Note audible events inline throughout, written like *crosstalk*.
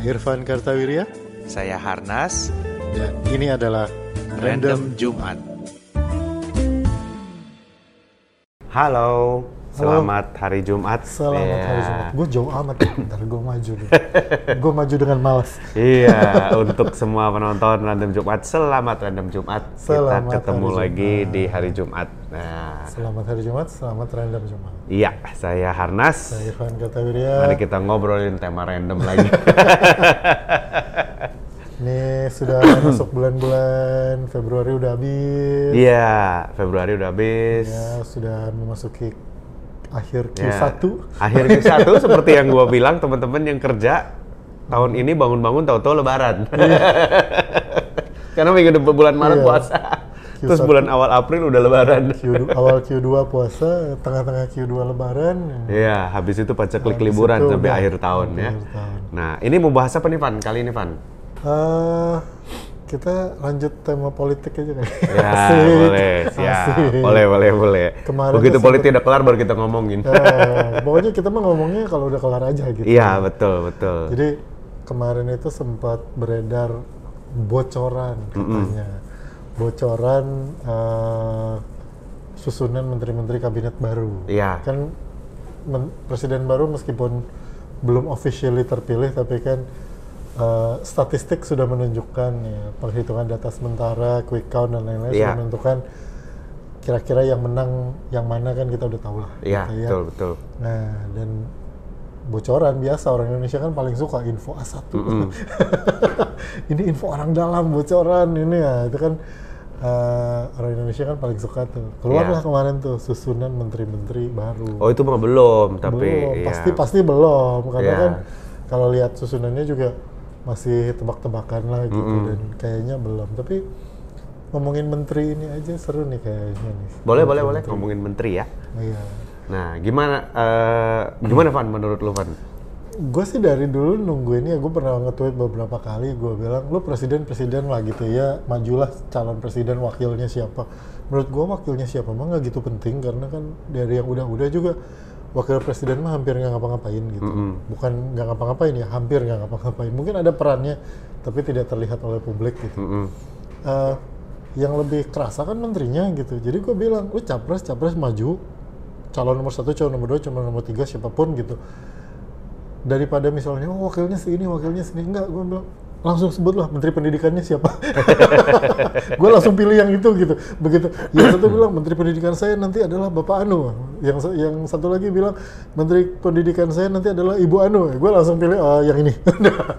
Saya Irfan Kartawirya Saya Harnas. dan ini adalah Random, Jumat. Halo, selamat hari Jumat. Selamat Iya. hari Jumat. Gue jauh amat. Bentar gue maju gue maju dengan malas. Iya, untuk semua penonton Random Jumat, selamat Random Jumat. Selamat Kita ketemu lagi Jumat. di hari Jumat. Nah, Selamat hari Jumat, selamat Random Jumat. iya, saya Harnas. Saya Irfan Kartawirya. Mari kita ngobrolin tema random lagi. *laughs* Ini sudah masuk bulan-bulan Februari udah habis. Iya, Februari udah habis. Ya, sudah memasuki akhir Ya. Q1. Akhir Q1 seperti yang gua bilang, teman-teman yang kerja tahun ini bangun-bangun tahu-tahu lebaran. Karena minggu depan bulan Maret Iya. puasa. Terus Q1. bulan awal April udah lebaran. Q2, awal Q2 puasa, tengah-tengah Q2 lebaran. Iya, habis itu paceklik Habis liburan sampai udah akhir tahun ya. akhir tahun. Nah, ini mau bahas apa nih Van? Kali ini Van? Eh, kita lanjut tema politik aja kan? *laughs* Ya, Asik. boleh. Siap. Asik. Boleh, boleh, boleh. Kemarin Begitu politik udah kelar baru kita ngomongin. Eh, pokoknya kita mah ngomongnya kalau udah kelar aja gitu. Iya, betul, betul. Jadi kemarin itu sempat beredar bocoran katanya, bocoran eh, susunan menteri-menteri kabinet baru. Iya. Kan men- presiden baru meskipun belum officially terpilih, tapi kan eh, statistik sudah menunjukkan ya penghitungan data sementara, quick count dan lain-lain Iya. sudah menentukan kira-kira yang menang yang mana kan kita udah tahu lah. Iya, gitu ya. betul, betul. Nah, dan bocoran biasa orang Indonesia kan paling suka info A1. *laughs* ini info orang dalam bocoran ini ya, itu kan eh, orang Indonesia kan paling suka tuh. Keluarlah Iya. kemarin tuh susunan menteri-menteri baru. Oh, itu mah belum, tapi belum, iya. pasti pasti belum karena Iya. kan kalau lihat susunannya juga masih tebak-tebakan lah gitu dan kayaknya belum. Tapi ngomongin menteri ini aja seru nih kayaknya nih. Boleh, boleh, boleh ngomongin menteri ya. Iya. Nah, gimana eh, gimana Van menurut lu Van? gue sih dari dulu nungguin ya gue pernah nge-tweet beberapa kali gue bilang lu presiden presiden lah gitu ya majulah calon presiden wakilnya siapa menurut gue wakilnya siapa mah nggak gitu penting karena kan dari yang udah-udah juga wakil presiden mah hampir nggak ngapa-ngapain gitu. Bukan nggak ngapa-ngapain ya hampir nggak ngapa-ngapain. Mungkin ada perannya tapi tidak terlihat oleh publik gitu. Mm-mm. Eh, yang lebih kerasa kan menterinya gitu. Jadi gue bilang lu capres capres maju. Calon nomor satu calon nomor dua calon nomor tiga siapa pun gitu. Daripada misalnya oh wakilnya si ini wakilnya sini enggak gue bilang langsung sebutlah menteri pendidikannya siapa? *laughs* Gue langsung pilih yang itu gitu. Begitu. Yang satu bilang menteri pendidikan saya nanti adalah bapak Anu. Yang yang satu lagi bilang menteri pendidikan saya nanti adalah ibu Anu. Gue langsung pilih "Ah, yang ini. *laughs*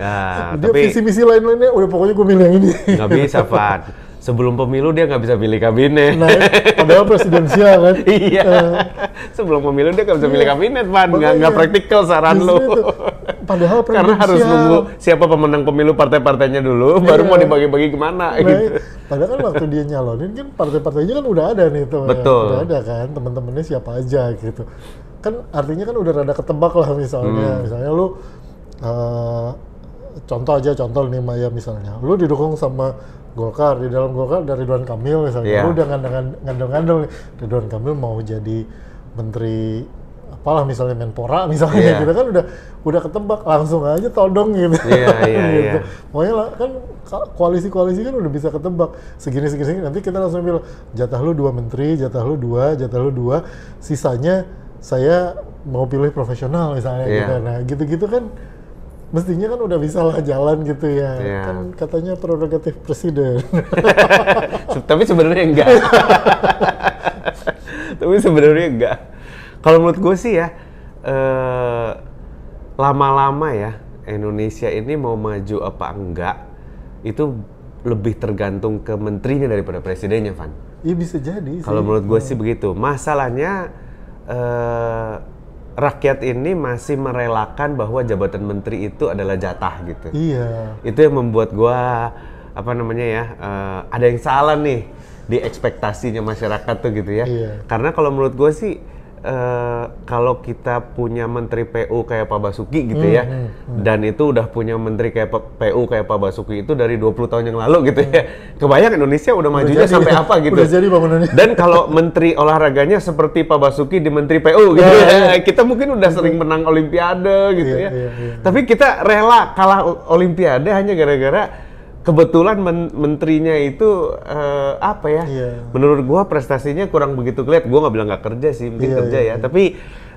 Nah, dia tapi visi misi lain lainnya udah pokoknya gue pilih yang ini. Nggak bisa Van. Sebelum pemilu dia nggak bisa pilih kabinet. Nah, padahal presidensial kan. *laughs* iya. Eh, Sebelum pemilu dia nggak bisa pilih kabinet Van. Nggak nggak praktikal saran lu. itu. Padahal Karena harus presidensial. nunggu siapa pemenang pemilu partai-partainya dulu, baru Iya. mau dibagi-bagi ke mana Nah, gitu. padahal kan waktu dia nyalonin kan partai-partainya kan udah ada nih tuh. ya. Betul. Udah ada kan teman-temannya siapa aja gitu. Kan artinya kan udah rada ketebak lah misalnya. Hmm. Misalnya lu eh, contoh aja contoh nih Maya misalnya. Lu didukung sama Golkar di dalam Golkar dari Ridwan Kamil misalnya. Iya. Lu udah ngandel-ngandel nih Ridwan Kamil mau jadi menteri apalah misalnya Menpora misalnya Iya. gitu kan udah udah ketebak langsung aja todong gitu. Iya, iya, *laughs* gitu. iya. Pokoknya lah, kan ka- koalisi-koalisi kan udah bisa ketebak segini segini, segini. nanti kita langsung bilang jatah lu dua menteri, jatah lu dua, jatah lu dua, sisanya saya mau pilih profesional misalnya Iya. gitu. Nah gitu-gitu kan mestinya kan udah bisa lah jalan gitu ya. Iya. Kan katanya prerogatif presiden. *laughs* Tapi sebenarnya enggak. *laughs* Tapi sebenarnya enggak. Kalau menurut gue sih ya, eh, lama-lama ya Indonesia ini mau maju apa enggak itu lebih tergantung ke menterinya daripada presidennya, Van. Iya bisa jadi. Kalau menurut gue sih begitu. Masalahnya eh, rakyat ini masih merelakan bahwa jabatan menteri itu adalah jatah gitu. Iya. Itu yang membuat gua apa namanya ya eh, ada yang salah nih di ekspektasinya masyarakat tuh gitu ya. Iya. Karena kalau menurut gue sih eh, kalau kita punya menteri PU kayak Pak Basuki gitu Hmm, ya, dan itu udah punya menteri kayak PU kayak Pak Basuki itu dari 20 tahun yang lalu gitu ya. Kebayang Indonesia udah majunya jadi, sampai apa gitu. udah jadi bangunannya. Dan kalau menteri olahraganya seperti Pak Basuki di menteri PU gitu ya, kita mungkin udah sering menang olimpiade gitu Iya, ya. iya, iya. Tapi kita rela kalah olimpiade hanya gara-gara kebetulan men- menterinya itu eh, apa ya? Iya. Menurut gua prestasinya kurang begitu kelihatan. Gua nggak bilang nggak kerja sih, mungkin Iya, kerja iya, ya. Tapi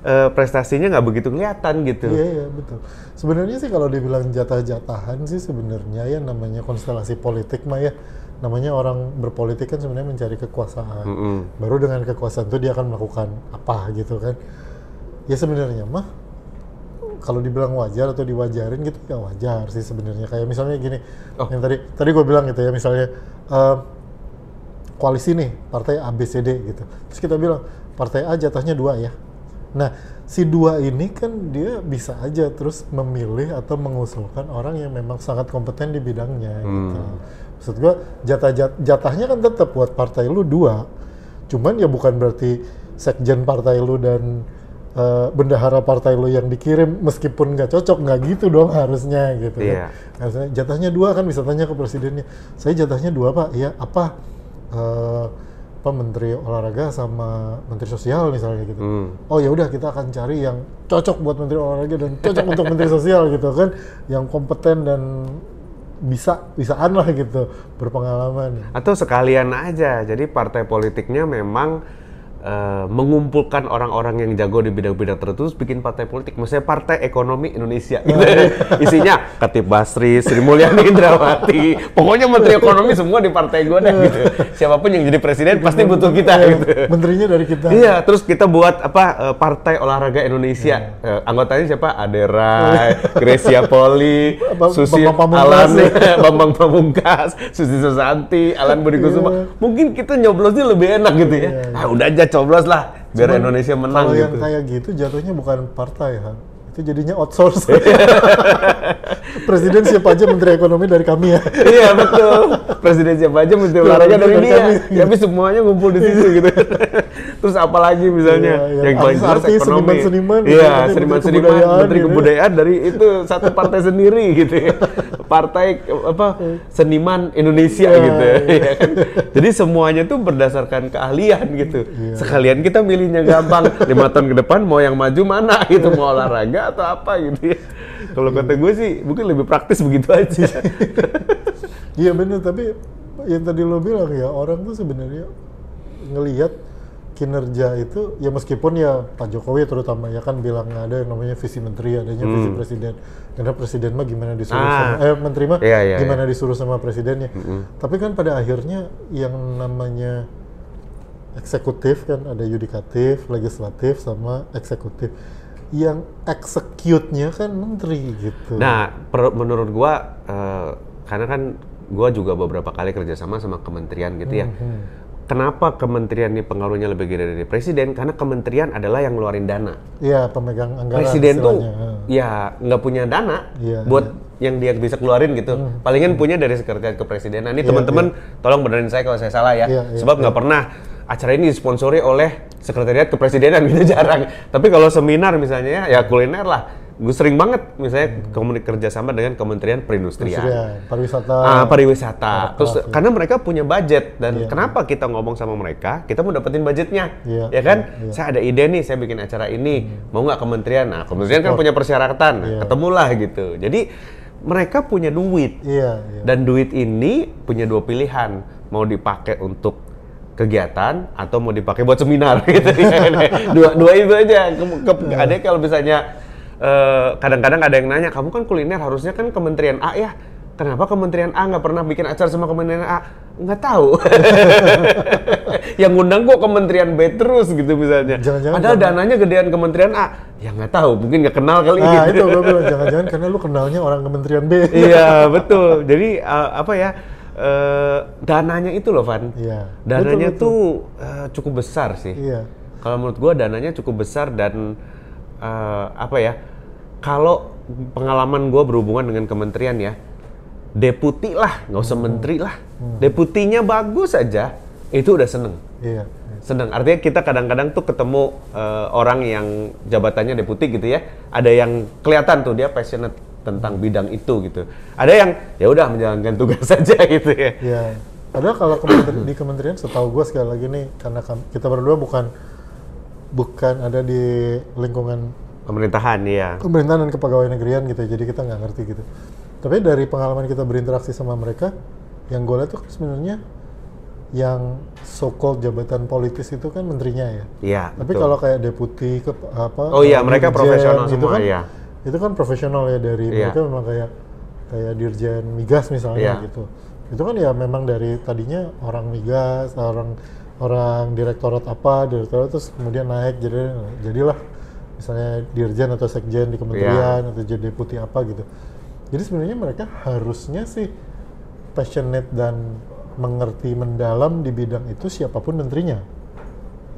eh, prestasinya nggak begitu kelihatan gitu. Iya iya betul. Sebenarnya sih kalau dibilang jatah-jatahan sih sebenarnya ya namanya konstelasi politik mah ya namanya orang berpolitik kan sebenarnya mencari kekuasaan. Mm-mm. Baru dengan kekuasaan itu dia akan melakukan apa gitu kan. Ya sebenarnya mah kalau dibilang wajar atau diwajarin gitu ya wajar sih sebenarnya. Kayak misalnya gini Oh. yang tadi tadi gue bilang gitu ya misalnya eh, koalisi nih partai A B C D gitu. Terus kita bilang partai A jatahnya dua ya. Nah si dua ini kan dia bisa aja terus memilih atau mengusulkan orang yang memang sangat kompeten di bidangnya gitu. Maksud gue jatah jat- jatahnya kan tetap buat partai lu dua. Cuman ya bukan berarti sekjen partai lu dan eh, bendahara partai lu yang dikirim meskipun nggak cocok nggak gitu dong harusnya gitu Iya. kan. Harusnya jatahnya dua kan bisa tanya ke presidennya. Saya jatahnya dua pak, ya apa? Eh, apa menteri olahraga sama menteri sosial misalnya gitu. Hmm. Oh ya udah kita akan cari yang cocok buat menteri olahraga dan cocok untuk menteri sosial gitu kan, yang kompeten dan bisa bisaan lah gitu berpengalaman. Atau sekalian aja. Jadi partai politiknya memang eh, mengumpulkan orang-orang yang jago di bidang-bidang tertentu terus bikin partai politik. Maksudnya Partai Ekonomi Indonesia. *laughs* Gitu. Isinya Katib Basri, Sri Mulyani *laughs* Indrawati. Pokoknya Menteri *laughs* Ekonomi semua di partai gue deh gitu. Siapa pun yang jadi presiden pasti butuh kita Ya, gitu. Menterinya dari kita. Iya, terus kita buat apa eh, Partai Olahraga Indonesia. Eh, anggotanya siapa? Aderai, Gracia Poli, Apa, Susi Bambang Pamungkas. Alan, Bambang Pamungkas, Susi Susanti, Alan Budi Kusuma. Iya. Mungkin kita nyoblosnya lebih enak gitu ya. Ah, udah aja coblos lah biar Cuman Indonesia menang Kalau gitu. yang kayak gitu jatuhnya bukan partai ha. Itu jadinya outsource. *laughs* Presiden siapa aja menteri ekonomi dari kami ya. iya betul. Presiden siapa aja menteri olahraga dari dari dia. kami. Ya, Tapi semuanya ngumpul di situ gitu. *laughs* Terus apalagi misalnya Iya, iya. yang paling Artis-artis, ekonomi. seniman-seniman, Iya, gitu, menteri seniman-seniman, kebudayaan menteri gitu. kebudayaan dari itu satu partai sendiri gitu ya. Partai apa seniman Indonesia Iya, gitu. iya. Iya kan? Jadi semuanya tuh berdasarkan keahlian gitu. Iya. Sekalian kita milihnya gampang. Lima tahun ke depan mau yang maju mana gitu, mau olahraga atau apa gitu ya. Kalau kata gue sih mungkin lebih praktis begitu aja. *laughs* Iya bener, tapi yang tadi lo bilang ya orang tuh sebenarnya ngelihat kinerja itu ya meskipun ya Pak Jokowi terutama ya kan bilang ada yang namanya visi menteri adanya visi presiden karena presiden mah gimana disuruh Hmm. Ah. sama eh menteri mah Iya, iya, gimana disuruh sama presidennya tapi kan pada akhirnya yang namanya eksekutif kan ada yudikatif legislatif sama eksekutif yang execute-nya kan menteri gitu Nah, per- menurut gua eh, karena kan gua juga beberapa kali kerjasama sama kementerian gitu ya. Kenapa kementerian ini pengaruhnya lebih gede dari presiden? Karena kementerian adalah yang ngeluarin dana. Iya pemegang anggaran presiden tuh istilahnya. Ya nggak punya dana Iya, buat yang dia bisa keluarin gitu. Palingan punya dari sekretariat kepresidenan. Ini teman-teman tolong benerin saya kalau saya salah ya. Iya, iya, Sebab nggak pernah acara ini disponsori oleh sekretariat kepresidenan *laughs* gitu jarang. Tapi kalau seminar misalnya ya, ya kuliner lah. Gue sering banget misalnya komunik kerjasama dengan Kementerian Perindustrian. Industrian, pariwisata. Ah, pariwisata. Terus ya. karena mereka punya budget dan Iya. kenapa kita ngomong sama mereka? Kita mau dapetin budgetnya, Iya, ya kan? iya, iya. Saya ada ide nih, saya bikin acara ini, mau nggak kementerian? Nah, kementerian kan punya persyaratan, Iya. ketemulah gitu. Jadi mereka punya duit Iya, iya. dan duit ini punya dua pilihan, mau dipakai untuk kegiatan atau mau dipakai buat seminar *laughs* gitu. dua dua itu aja. Ke- ke- Iya. Ada kalau misalnya eh, kadang-kadang ada yang nanya, kamu kan kuliner harusnya kan Kementerian A ya. Kenapa Kementerian A nggak pernah bikin acara sama Kementerian A? Nggak tahu. *laughs* yang ngundang kok Kementerian B terus gitu misalnya. Jangan-jangan Padahal karena- dananya gedean Kementerian A. Ya nggak tahu, mungkin nggak kenal kali Nah, gitu. itu gue bilang *laughs* jangan-jangan karena lu kenalnya orang Kementerian B. iya betul jadi uh, apa ya uh, dananya itu loh Van Iya. dananya Betul, tuh uh, cukup besar sih Iya. kalau menurut gua dananya cukup besar dan uh, apa ya kalau pengalaman gua berhubungan dengan kementerian ya deputi lah nggak usah menteri lah deputinya bagus aja itu udah seneng Iya. Sedang. Artinya kita kadang-kadang tuh ketemu eh, orang yang jabatannya deputi gitu ya. Ada yang kelihatan tuh dia passionate tentang bidang itu gitu. Ada yang ya udah menjalankan tugas *laughs* saja gitu ya. Ya, padahal kalau kementeri- di kementerian setahu gue sekali lagi nih karena kita berdua bukan bukan ada di lingkungan Pemerintahan ya. pemerintahan dan kepegawaian negerian gitu, jadi kita nggak ngerti gitu. Tapi dari pengalaman kita berinteraksi sama mereka, yang gue lihat tuh sebenarnya yang so called jabatan politis itu kan menterinya ya. Iya. Tapi kalau kayak deputi ke apa? Oh iya, mereka profesional gitu semua, kan, iya. Itu kan profesional ya dari Iya. mereka memang kayak kayak dirjen migas misalnya Iya. gitu. Itu kan ya memang dari tadinya orang migas, orang orang direktorat apa, direktorat terus kemudian naik jadi jadilah misalnya dirjen atau sekjen di kementerian atau jadi deputi apa gitu. Jadi sebenarnya mereka harusnya sih passionate dan mengerti mendalam di bidang itu siapa pun menterinya.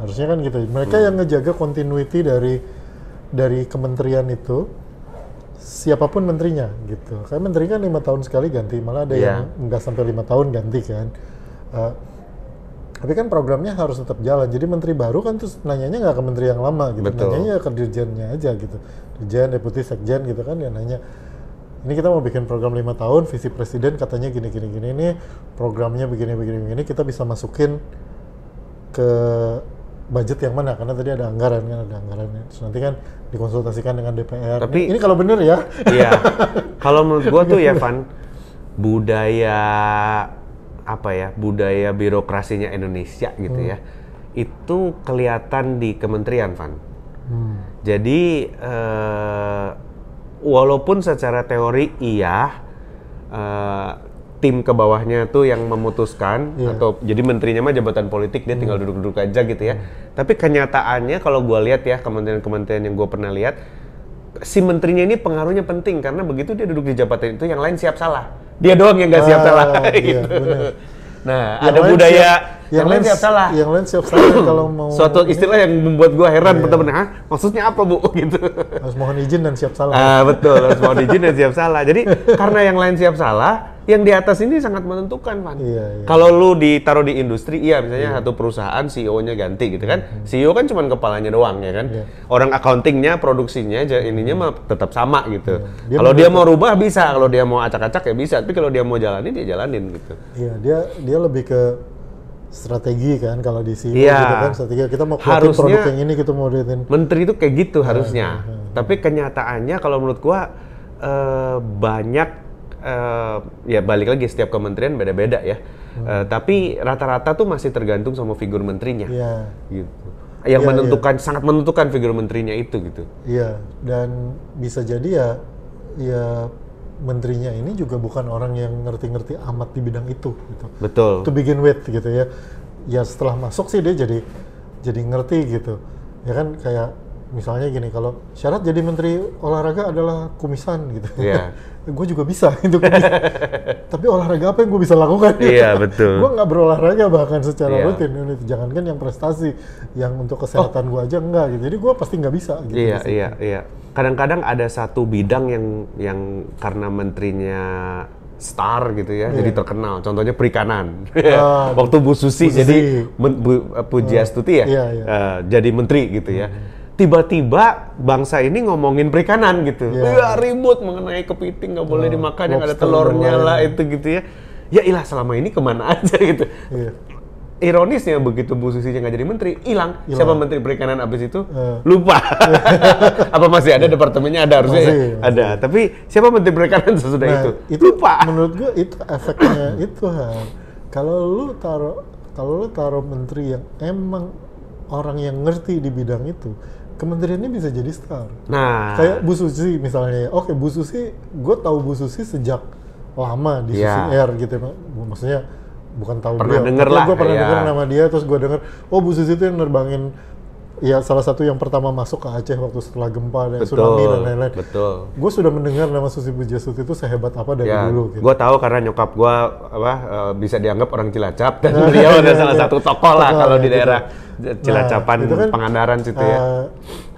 Harusnya kan gitu. Mereka yang ngejaga continuity dari dari kementerian itu siapa pun menterinya gitu. Kayak menteri kan lima tahun sekali ganti, malah ada Iya. yang nggak sampai lima tahun ganti kan. Eh, tapi kan programnya harus tetap jalan. Jadi menteri baru kan terus nanyanya nggak ke menteri yang lama gitu. Betul. Nanyanya ke dirjennya aja gitu. Dirjen, deputi, sekjen gitu kan dia nanya. Ini kita mau bikin program lima tahun, visi presiden katanya gini gini gini ini programnya begini begini begini kita bisa masukin ke budget yang mana karena tadi ada anggaran kan ada anggarannya. Terus nanti kan dikonsultasikan dengan DPR. Tapi- ini, ini kalau bener ya. Iya. *laughs* Kalau menurut gua tuh ya Van, budaya apa ya? Budaya birokrasinya Indonesia gitu ya. Itu kelihatan di kementerian, Van. Hmm. Jadi eh, walaupun secara teori iya eh, tim ke bawahnya tuh yang memutuskan Iya. atau jadi menterinya mah jabatan politik dia tinggal duduk-duduk aja gitu ya. Tapi kenyataannya kalau gua lihat ya kementerian-kementerian yang gue pernah lihat si menterinya ini pengaruhnya penting karena begitu dia duduk di jabatan itu yang lain siap salah. Dia doang yang nggak siap Ah, salah *laughs* iya, gitu. Nah, Yang ada budaya siap- yang, lain siap salah. Yang lain siap salah *clears throat* kalau mau Suatu istilah yang membuat gua heran Iya. bener-bener, "Hah? Maksudnya apa, Bu?" *laughs* gitu. harus mohon izin dan siap salah. Ah, betul, harus mau izin dan siap salah. Jadi karena yang lain siap salah, yang di atas ini sangat menentukan, Van. Iya, iya. Kalau lu ditaruh di industri, iya misalnya satu perusahaan CEO-nya ganti gitu kan. CEO kan cuma kepalanya doang ya kan. Iya. Orang accounting-nya, produksinya, ininya mah tetap sama gitu. Iya. Dia Kalau dia mau rubah bisa, kalau dia mau acak-acak ya bisa, tapi kalau dia mau jalanin dia jalanin gitu. Iya, dia dia lebih ke strategi kan kalau di sini Iya. gitu kan strategi kita mau Harusnya- produk yang ini kita mau liatin Menteri itu kayak gitu harusnya. iya, Tapi kenyataannya kalau menurut gua eh, banyak eh, ya balik lagi setiap kementerian beda-beda ya. Hmm. Eh, tapi rata-rata tuh masih tergantung sama figur menterinya. Iya. Gitu. Yang Iya, menentukan sangat menentukan figur menterinya itu gitu. Iya, dan bisa jadi ya ya menterinya ini juga bukan orang yang ngerti-ngerti amat di bidang itu gitu. Betul. To begin with gitu ya. Ya setelah masuk sih dia jadi jadi ngerti gitu. Ya kan kayak misalnya gini kalau syarat jadi menteri olahraga adalah kumisan gitu. Iya. *laughs* gue juga bisa itu kumis. *laughs* Tapi olahraga apa yang gue bisa lakukan? Iya, betul. gue nggak berolahraga bahkan secara Iya. rutin. Ini Jangankan yang prestasi, yang untuk kesehatan gue aja enggak gitu. Jadi gue pasti nggak bisa. Gitu, Iya, iya, iya. Kadang-kadang ada satu bidang yang yang karena menterinya star gitu ya, jadi terkenal. Contohnya perikanan. Ah, *laughs* Waktu Bu Susi, Bu Susi. jadi men, Bu, Pujiastuti ya, Iya, iya. eh, jadi menteri gitu ya. Tiba-tiba bangsa ini ngomongin perikanan gitu. Iya. Wah, ribut mengenai kepiting nggak boleh dimakan yang ada telurnya lah itu gitu ya. Ya ilah selama ini ke mana *laughs* aja gitu. Iya. Ironisnya begitu Bu Susi nggak jadi menteri, hilang. Siapa menteri perikanan abis itu? Eh. Lupa. *laughs* Apa masih ada departemennya ada harusnya ya? Masih, masih. Ada. Tapi siapa menteri perikanan *laughs* sesudah Nah, itu? itu Lupa. menurut gue itu efeknya *coughs* itu Han. Kalau lu taruh kalau lu taruh menteri yang emang orang yang ngerti di bidang itu, kementeriannya bisa jadi star. Nah, Kayak Bu Susi misalnya. Oke, Bu Susi, gue tahu Bu Susi sejak lama di Iya. Susi Air gitu. Mak- Maksudnya bukan tahu Pernah beliau, denger lah, Gue pernah iya. denger nama dia, terus gue denger, oh Bu Susi itu yang nerbangin ya salah satu yang pertama masuk ke Aceh waktu setelah gempa dan betul. tsunami dan lain-lain. Betul. Gue sudah mendengar nama Susi Pujiastuti itu sehebat apa dari Ya, dulu. Gitu. gue tahu karena nyokap gue apa eh, bisa dianggap orang Cilacap dan *laughs* beliau Iya, ada iya, salah iya. satu tokoh lah Tokoh, kalau di gitu. daerah Nah, Cilacapan, itu kan, Pangandaran situ ya. eh,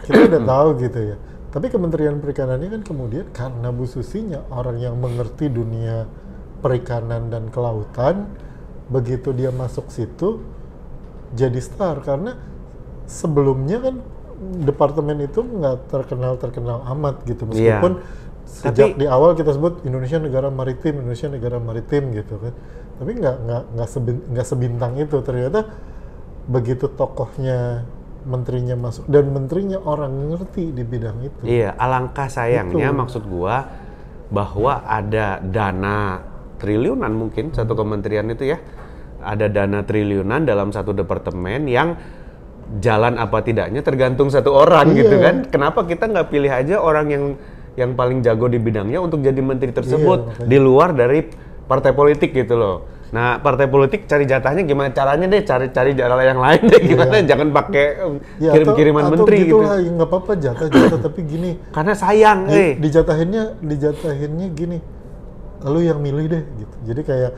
kita udah *clears throat* tahu gitu ya. Tapi Kementerian Perikanannya kan kemudian karena Bu Susinya orang yang mengerti dunia perikanan dan kelautan, begitu dia masuk situ, jadi star karena sebelumnya kan departemen itu nggak terkenal terkenal amat gitu Iya. meskipun sejak Tapi- di awal kita sebut Indonesia negara maritim Indonesia negara maritim gitu kan tapi nggak nggak nggak sebin- nggak sebintang itu ternyata begitu tokohnya menterinya masuk dan menterinya orang ngerti di bidang itu Iya, alangkah sayangnya Itu. maksud gua bahwa ada dana triliunan mungkin satu kementerian itu ya. Ada dana triliunan dalam satu departemen yang jalan apa tidaknya tergantung satu orang Iya. gitu kan. Kenapa kita nggak pilih aja orang yang yang paling jago di bidangnya untuk jadi menteri tersebut Iya, di luar dari partai politik gitu loh. Nah, partai politik cari jatahnya gimana caranya deh, cari cari jalan yang lain deh gimana, jangan pakai eh, Ya, kirim-kiriman atau, menteri atau gitu. gitu nggak apa-apa jatah-jatah tapi gini Karena sayang, di, eh. dijatahinnya dijatahinnya gini lu yang milih deh gitu jadi kayak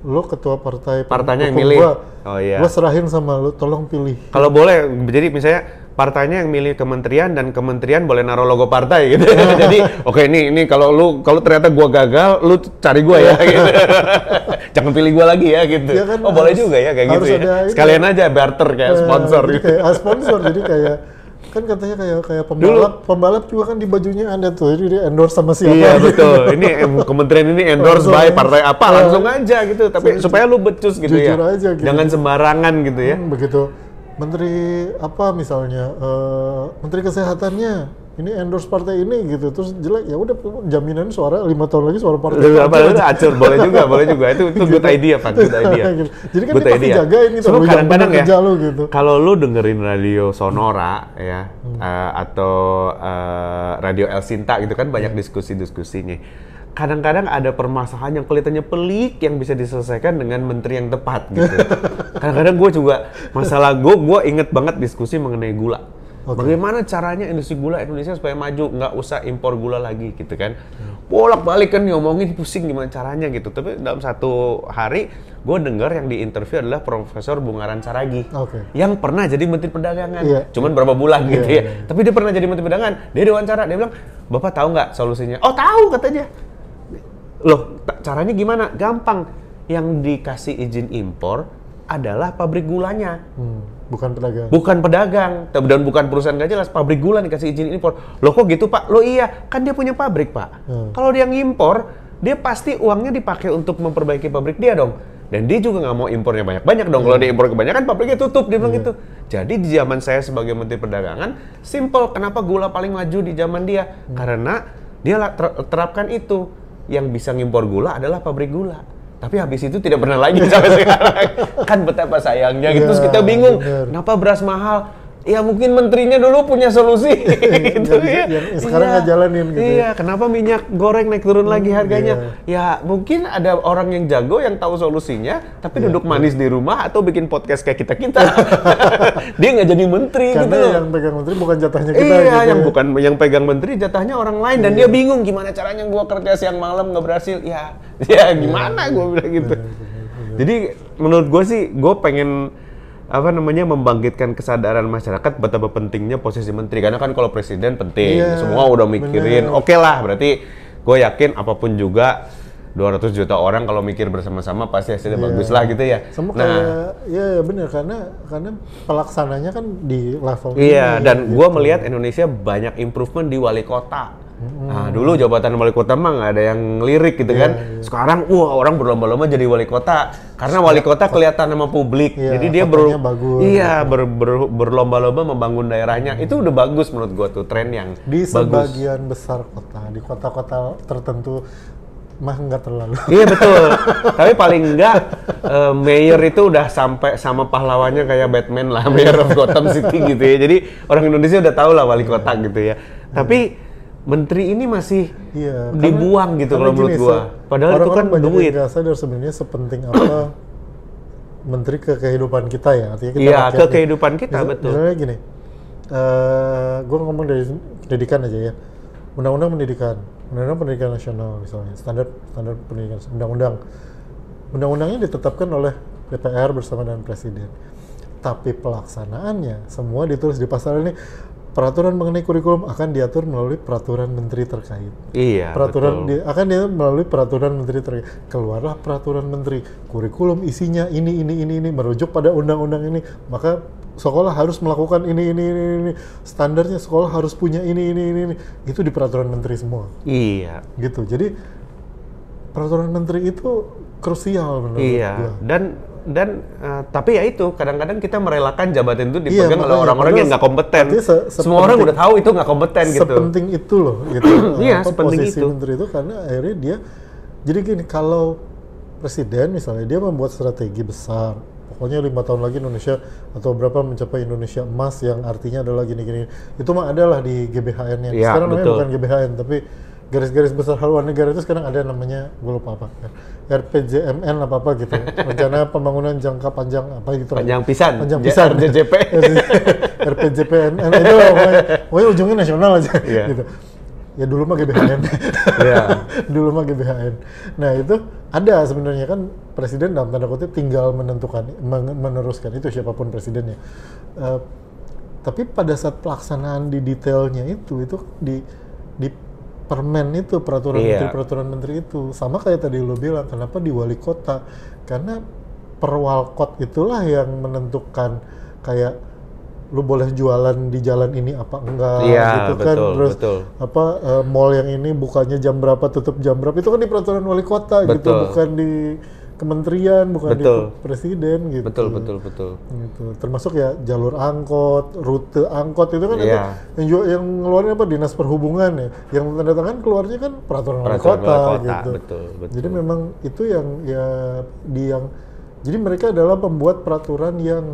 lu ketua partai Partainya yang milih. gua, Oh, iya. gua serahin sama lu tolong pilih Kalau boleh, jadi misalnya partainya yang milih kementerian dan kementerian boleh naruh logo partai gitu. *laughs* *laughs* jadi oke ini ini kalau lu kalau ternyata gua gagal, lu cari gua ya. *laughs* gitu. Jangan pilih gua lagi ya gitu. Ya kan, oh boleh harus- juga ya kayak gitu ya. Sekalian aja barter kayak Eh, sponsor gitu. kayak, ah, sponsor jadi kayak kan katanya kayak kayak pembalap pembalap juga kan di bajunya ada tuh jadi dia endorse sama siapa Iya gitu. betul. Ini em, kementerian ini endorse Langsung. by partai apa Eh, langsung aja gitu. Tapi ju- supaya lu becus gitu ya. jujur aja gitu. Jangan sembarangan gitu ya. Hmm, begitu menteri apa misalnya eh, menteri kesehatannya ini endorse partai ini gitu terus jelek. Ya udah jaminan suara lima tahun lagi suara partai Lu itu apa itu acur boleh juga boleh juga. Itu itu good idea pak. Good idea. *laughs* Gitu. Jadi kan Good pasti idea. jagain gitu, Cuma lu yang kadang-kadang ya lu gitu. kalau lu dengerin radio sonora ya Hmm. eh, atau eh, radio El Sinta gitu kan banyak diskusi-diskusinya. Kadang-kadang ada permasalahan yang kelihatannya pelik yang bisa diselesaikan dengan menteri yang tepat gitu. *laughs* Kadang-kadang gue juga masalah gue gue inget banget diskusi mengenai gula Oke. Bagaimana caranya industri gula Indonesia supaya maju, nggak usah impor gula lagi gitu kan? Hmm. Bolak-balik kan ngomongin pusing gimana caranya gitu. Tapi dalam satu hari gue dengar yang diinterview adalah Profesor Bungaran Saragi Oke. yang pernah jadi Menteri Perdagangan. Iya. Cuman berapa bulan gitu Iya, ya. iya. Tapi dia pernah jadi Menteri Perdagangan. Dia diwawancara, dia bilang, "Bapak tahu nggak solusinya?" "Oh, tahu," katanya. Loh, caranya gimana? Gampang. Yang dikasih izin impor adalah pabrik gulanya. Hmm, bukan pedagang Bukan pedagang dan bukan perusahaan nggak jelas, pabrik gula dikasih izin impor. Loh kok gitu pak? Loh iya, kan dia punya pabrik pak. Hmm. Kalau dia ngimpor, dia pasti uangnya dipakai untuk memperbaiki pabrik dia dong. Dan dia juga nggak mau impornya banyak-banyak dong. Kalau dia impor kebanyakan, pabriknya tutup. Dia bilang gitu. Jadi di zaman saya sebagai Menteri Perdagangan, simple. Kenapa gula paling maju di zaman dia? Karena dia ter- terapkan itu. Yang bisa ngimpor gula adalah pabrik gula. Tapi habis itu tidak pernah lagi *laughs* sampai sekarang. Kan betapa sayangnya gitu. Terus Iya, kita bingung, bener. kenapa beras mahal? Ya mungkin menterinya dulu punya solusi *laughs* gitu Yang- ya. yang sekarang nggak jalanin gitu ya. Iya, kenapa minyak goreng naik turun lagi harganya? iya. Ya mungkin ada orang yang jago yang tahu solusinya, tapi Iya, duduk manis di rumah atau bikin podcast kayak kita kita. *laughs* Dia nggak jadi menteri karena gitu. yang pegang menteri bukan jatahnya kita Iya, gitu yang ya. bukan yang pegang menteri jatahnya orang lain dan dia bingung gimana caranya gua kerja siang malam nggak berhasil. Ya, *laughs* ya gimana gua bilang gitu. Jadi menurut gue sih gue pengen apa namanya membangkitkan kesadaran masyarakat betapa pentingnya posisi menteri karena kan kalau presiden penting Iya, semua udah mikirin bener. oke lah berarti gue yakin apa pun juga 200 juta orang kalau mikir bersama-sama pasti hasilnya Iya. bagus lah gitu ya sama nah kayak ya, ya benar karena karena pelaksananya kan di level Iya, ini, dan gitu. gue melihat Indonesia banyak improvement di wali kota. Nah, dulu jabatan wali kota mah nggak ada yang lirik gitu Iya, kan. Sekarang, wah orang berlomba-lomba jadi wali kota karena wali kota kelihatan sama publik. Iya, jadi dia ber, bagus. iya ber, ber- berlomba-lomba membangun daerahnya. Itu udah bagus menurut gue tuh tren yang di bagus. sebagian besar kota di kota-kota tertentu mah nggak terlalu Iya betul. *laughs* Tapi paling enggak eh, mayor itu udah sampai sama pahlawannya kayak Batman lah, mayor of Gotham City gitu ya. Jadi orang Indonesia udah tahu lah wali kota gitu ya. Tapi menteri ini masih Iya, karena- dibuang gitu kalau menurut gua. Padahal itu orang-orang kan banyak duit. nggak sadar sebenarnya sepenting apa *coughs* menteri ke kehidupan kita ya artinya kita Iya, ke nih. kehidupan kita, Misal- betul. misalnya gini eh gue ngomong dari pendidikan aja ya undang-undang pendidikan undang-undang pendidikan nasional misalnya standar standar pendidikan undang-undang undang-undangnya ditetapkan oleh DPR bersama dengan presiden tapi pelaksanaannya semua ditulis di pasal ini peraturan mengenai kurikulum akan diatur melalui peraturan menteri terkait. Iya, peraturan betul. di, akan diatur melalui peraturan menteri terkait. Keluarlah peraturan menteri. Kurikulum isinya ini ini ini ini merujuk pada undang-undang ini. Maka sekolah harus melakukan ini ini ini ini. Standarnya sekolah harus punya ini ini ini. ini. Itu di peraturan menteri semua. Iya. Gitu. Jadi peraturan menteri itu krusial menurut Iya, gua. dan dan eh, tapi ya itu kadang-kadang kita merelakan jabatan itu Iya, dipegang oleh makanya, orang-orang yang nggak kompeten. se- Semua orang udah tahu itu nggak kompeten gitu. sepenting itu loh gitu *clears throat* Iya, apa, sepenting posisi itu. menteri itu karena akhirnya dia jadi gini kalau presiden misalnya dia membuat strategi besar pokoknya lima tahun lagi Indonesia atau berapa mencapai Indonesia emas yang artinya adalah gini-gini itu mah adalah di GBHN-nya Iya, sekarang namanya betul. bukan GBHN tapi garis-garis besar haluan negara itu sekarang ada namanya gue lupa apa RPJMN apa apa gitu rencana pembangunan jangka panjang apa gitu Panjang pisan. panjang pisan RJJP. *laughs* RPJPNN itu pokoknya, ujungnya nasional aja Iya. gitu ya dulu mah GBHN Iya. *laughs* dulu mah GBHN nah itu ada sebenarnya kan presiden dalam tanda kutip tinggal menentukan men- meneruskan itu siapa pun presidennya Eh, tapi pada saat pelaksanaan di detailnya itu itu di di permen itu peraturan Iya. menteri peraturan menteri itu sama kayak tadi lo bilang kenapa di wali kota karena perwalkot itulah yang menentukan kayak lu boleh jualan di jalan ini apa enggak Iya, gitu kan betul, terus betul. apa eh, mall yang ini bukanya jam berapa tutup jam berapa itu kan di peraturan wali kota gitu Betul. bukan di kementerian bukan Betul. di presiden gitu betul betul betul. gitu termasuk ya jalur angkot rute angkot itu kan Iya. ada yang ju- yang ngeluarin apa dinas perhubungan ya yang tanda tangan keluarnya kan peraturan, wali Peraturan kota, kota, gitu betul, betul. jadi memang itu yang ya di yang jadi mereka adalah pembuat peraturan yang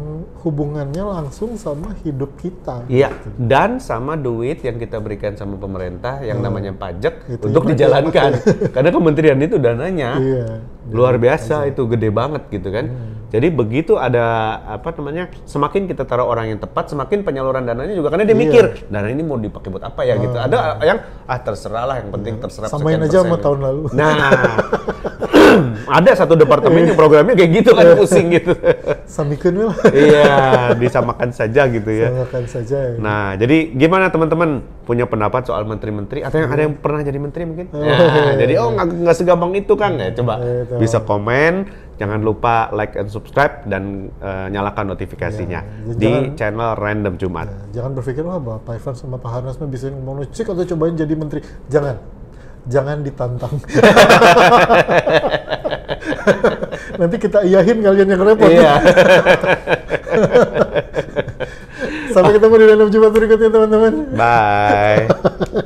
hubungannya langsung sama hidup kita Iya, dan sama duit yang kita berikan sama pemerintah yang namanya pajak Itu untuk dijalankan. *laughs* Karena kementerian itu dananya iya luar biasa itu gede banget gitu kan. Jadi begitu ada apa namanya, semakin kita taruh orang yang tepat, semakin penyaluran dananya juga karena dia Iya. mikir dana ini mau dipakai buat apa ya gitu. Ada yang ah terserah lah, yang penting terserah. Iya. Samain sekian aja sama tahun lalu. Nah, *laughs* ada satu departemen yang programnya kayak gitu kan pusing gitu. samikeun we lah iya, disamakan saja gitu ya. samakan saja ya. Nah, jadi gimana teman-teman punya pendapat soal menteri-menteri atau yang ada yang pernah jadi menteri mungkin? Oh, Nah, iya, jadi oh nggak nggak segampang itu Kang ya. Coba Itu. bisa komen, jangan lupa like and subscribe dan eh, nyalakan notifikasinya Iya, di jangan- channel Random Jumat. Nah, jangan berpikir wah Bapak Ivan sama Pak Harnas mah bisa ngomong cik atau cobain jadi menteri. Jangan. Jangan ditantang. *laughs* *laughs* Nanti kita iyahin kalian yang repot. Iya. *laughs* Sampai ketemu di dalam Jumat berikutnya teman-teman. Bye. *laughs*